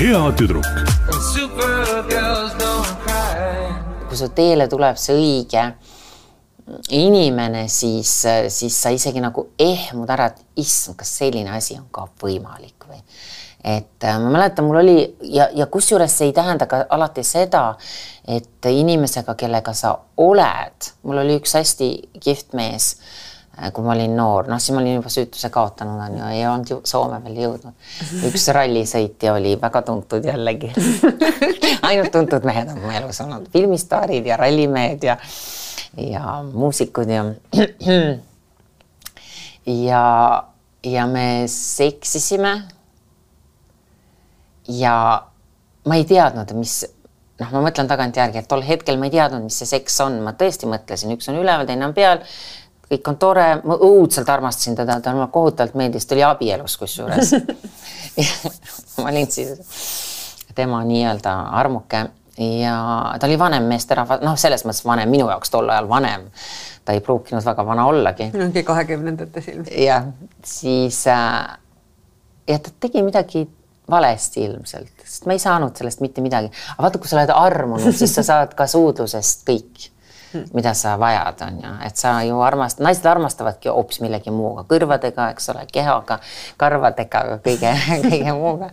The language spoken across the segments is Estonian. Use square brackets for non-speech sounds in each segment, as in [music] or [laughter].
hea tüdruk. Kui su teele tuleb see õige inimene, siis, siis sa isegi nagu ehmud ära, et issand, kas selline asi on ka võimalik või. et äh, ma mäletan, mul oli ja, ja kusjuures see ei tähenda ka alati seda, et inimesega, kellega sa oled, mul oli üks hästi kihvt mees kui ma olin noor, noh, siis ma olin juba süütuse kaotanud, on ju, ei olnud ju Soome veel jõudnud. üks rallisõitja oli väga tuntud jällegi [laughs] ainult tuntud mehed on mu elus olnud, filmistaarid ja rallimehed ja ja muusikud ja [clears throat] ja, ja me seksisime. ja ma ei teadnud, mis noh, ma mõtlen tagantjärgi, et tol hetkel ma ei teadnud, mis see seks on, ma tõesti mõtlesin, üks on üleval, teine on peal. Kõik on tore, ma õudselt armastasin teda, ta mulle kohutavalt meeldis, ta oli abielus kusjuures [laughs] ma olin siis tema nii-öelda armuke ja ta oli vanem meesterahvas, noh, selles mõttes vanem minu jaoks tol ajal vanem. ta ei pruukinud väga vana ollagi. mingi kahekümnendates ilmselt. jah, siis äh, ja ta tegi midagi valesti ilmselt, sest ma ei saanud sellest mitte midagi. aga vaata, kui sa oled armunud, siis sa saad ka suudlusest kõik mida sa vajad, on ju, et sa ju armast-, naised armastavadki hoopis millegi muuga, kõrvadega, eks ole, kehaga, karvadega, kõige, [laughs] kõige muuga.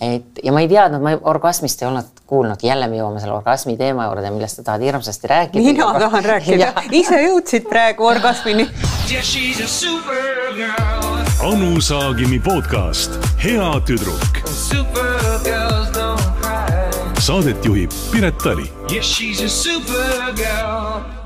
et ja ma ei teadnud, ma orgasmist ei olnud kuulnud, jälle me jõuame selle orgasmi teema juurde, millest sa tahad hirmsasti rääkida. mina tahan rääkida, [laughs] ise jõudsid praegu orgasmini. Yeah, supergirl. Anu Saagimi podcast Hea tüdruk. Cry. Saadet juhib Piret Tali Yeah, she's a supergirl.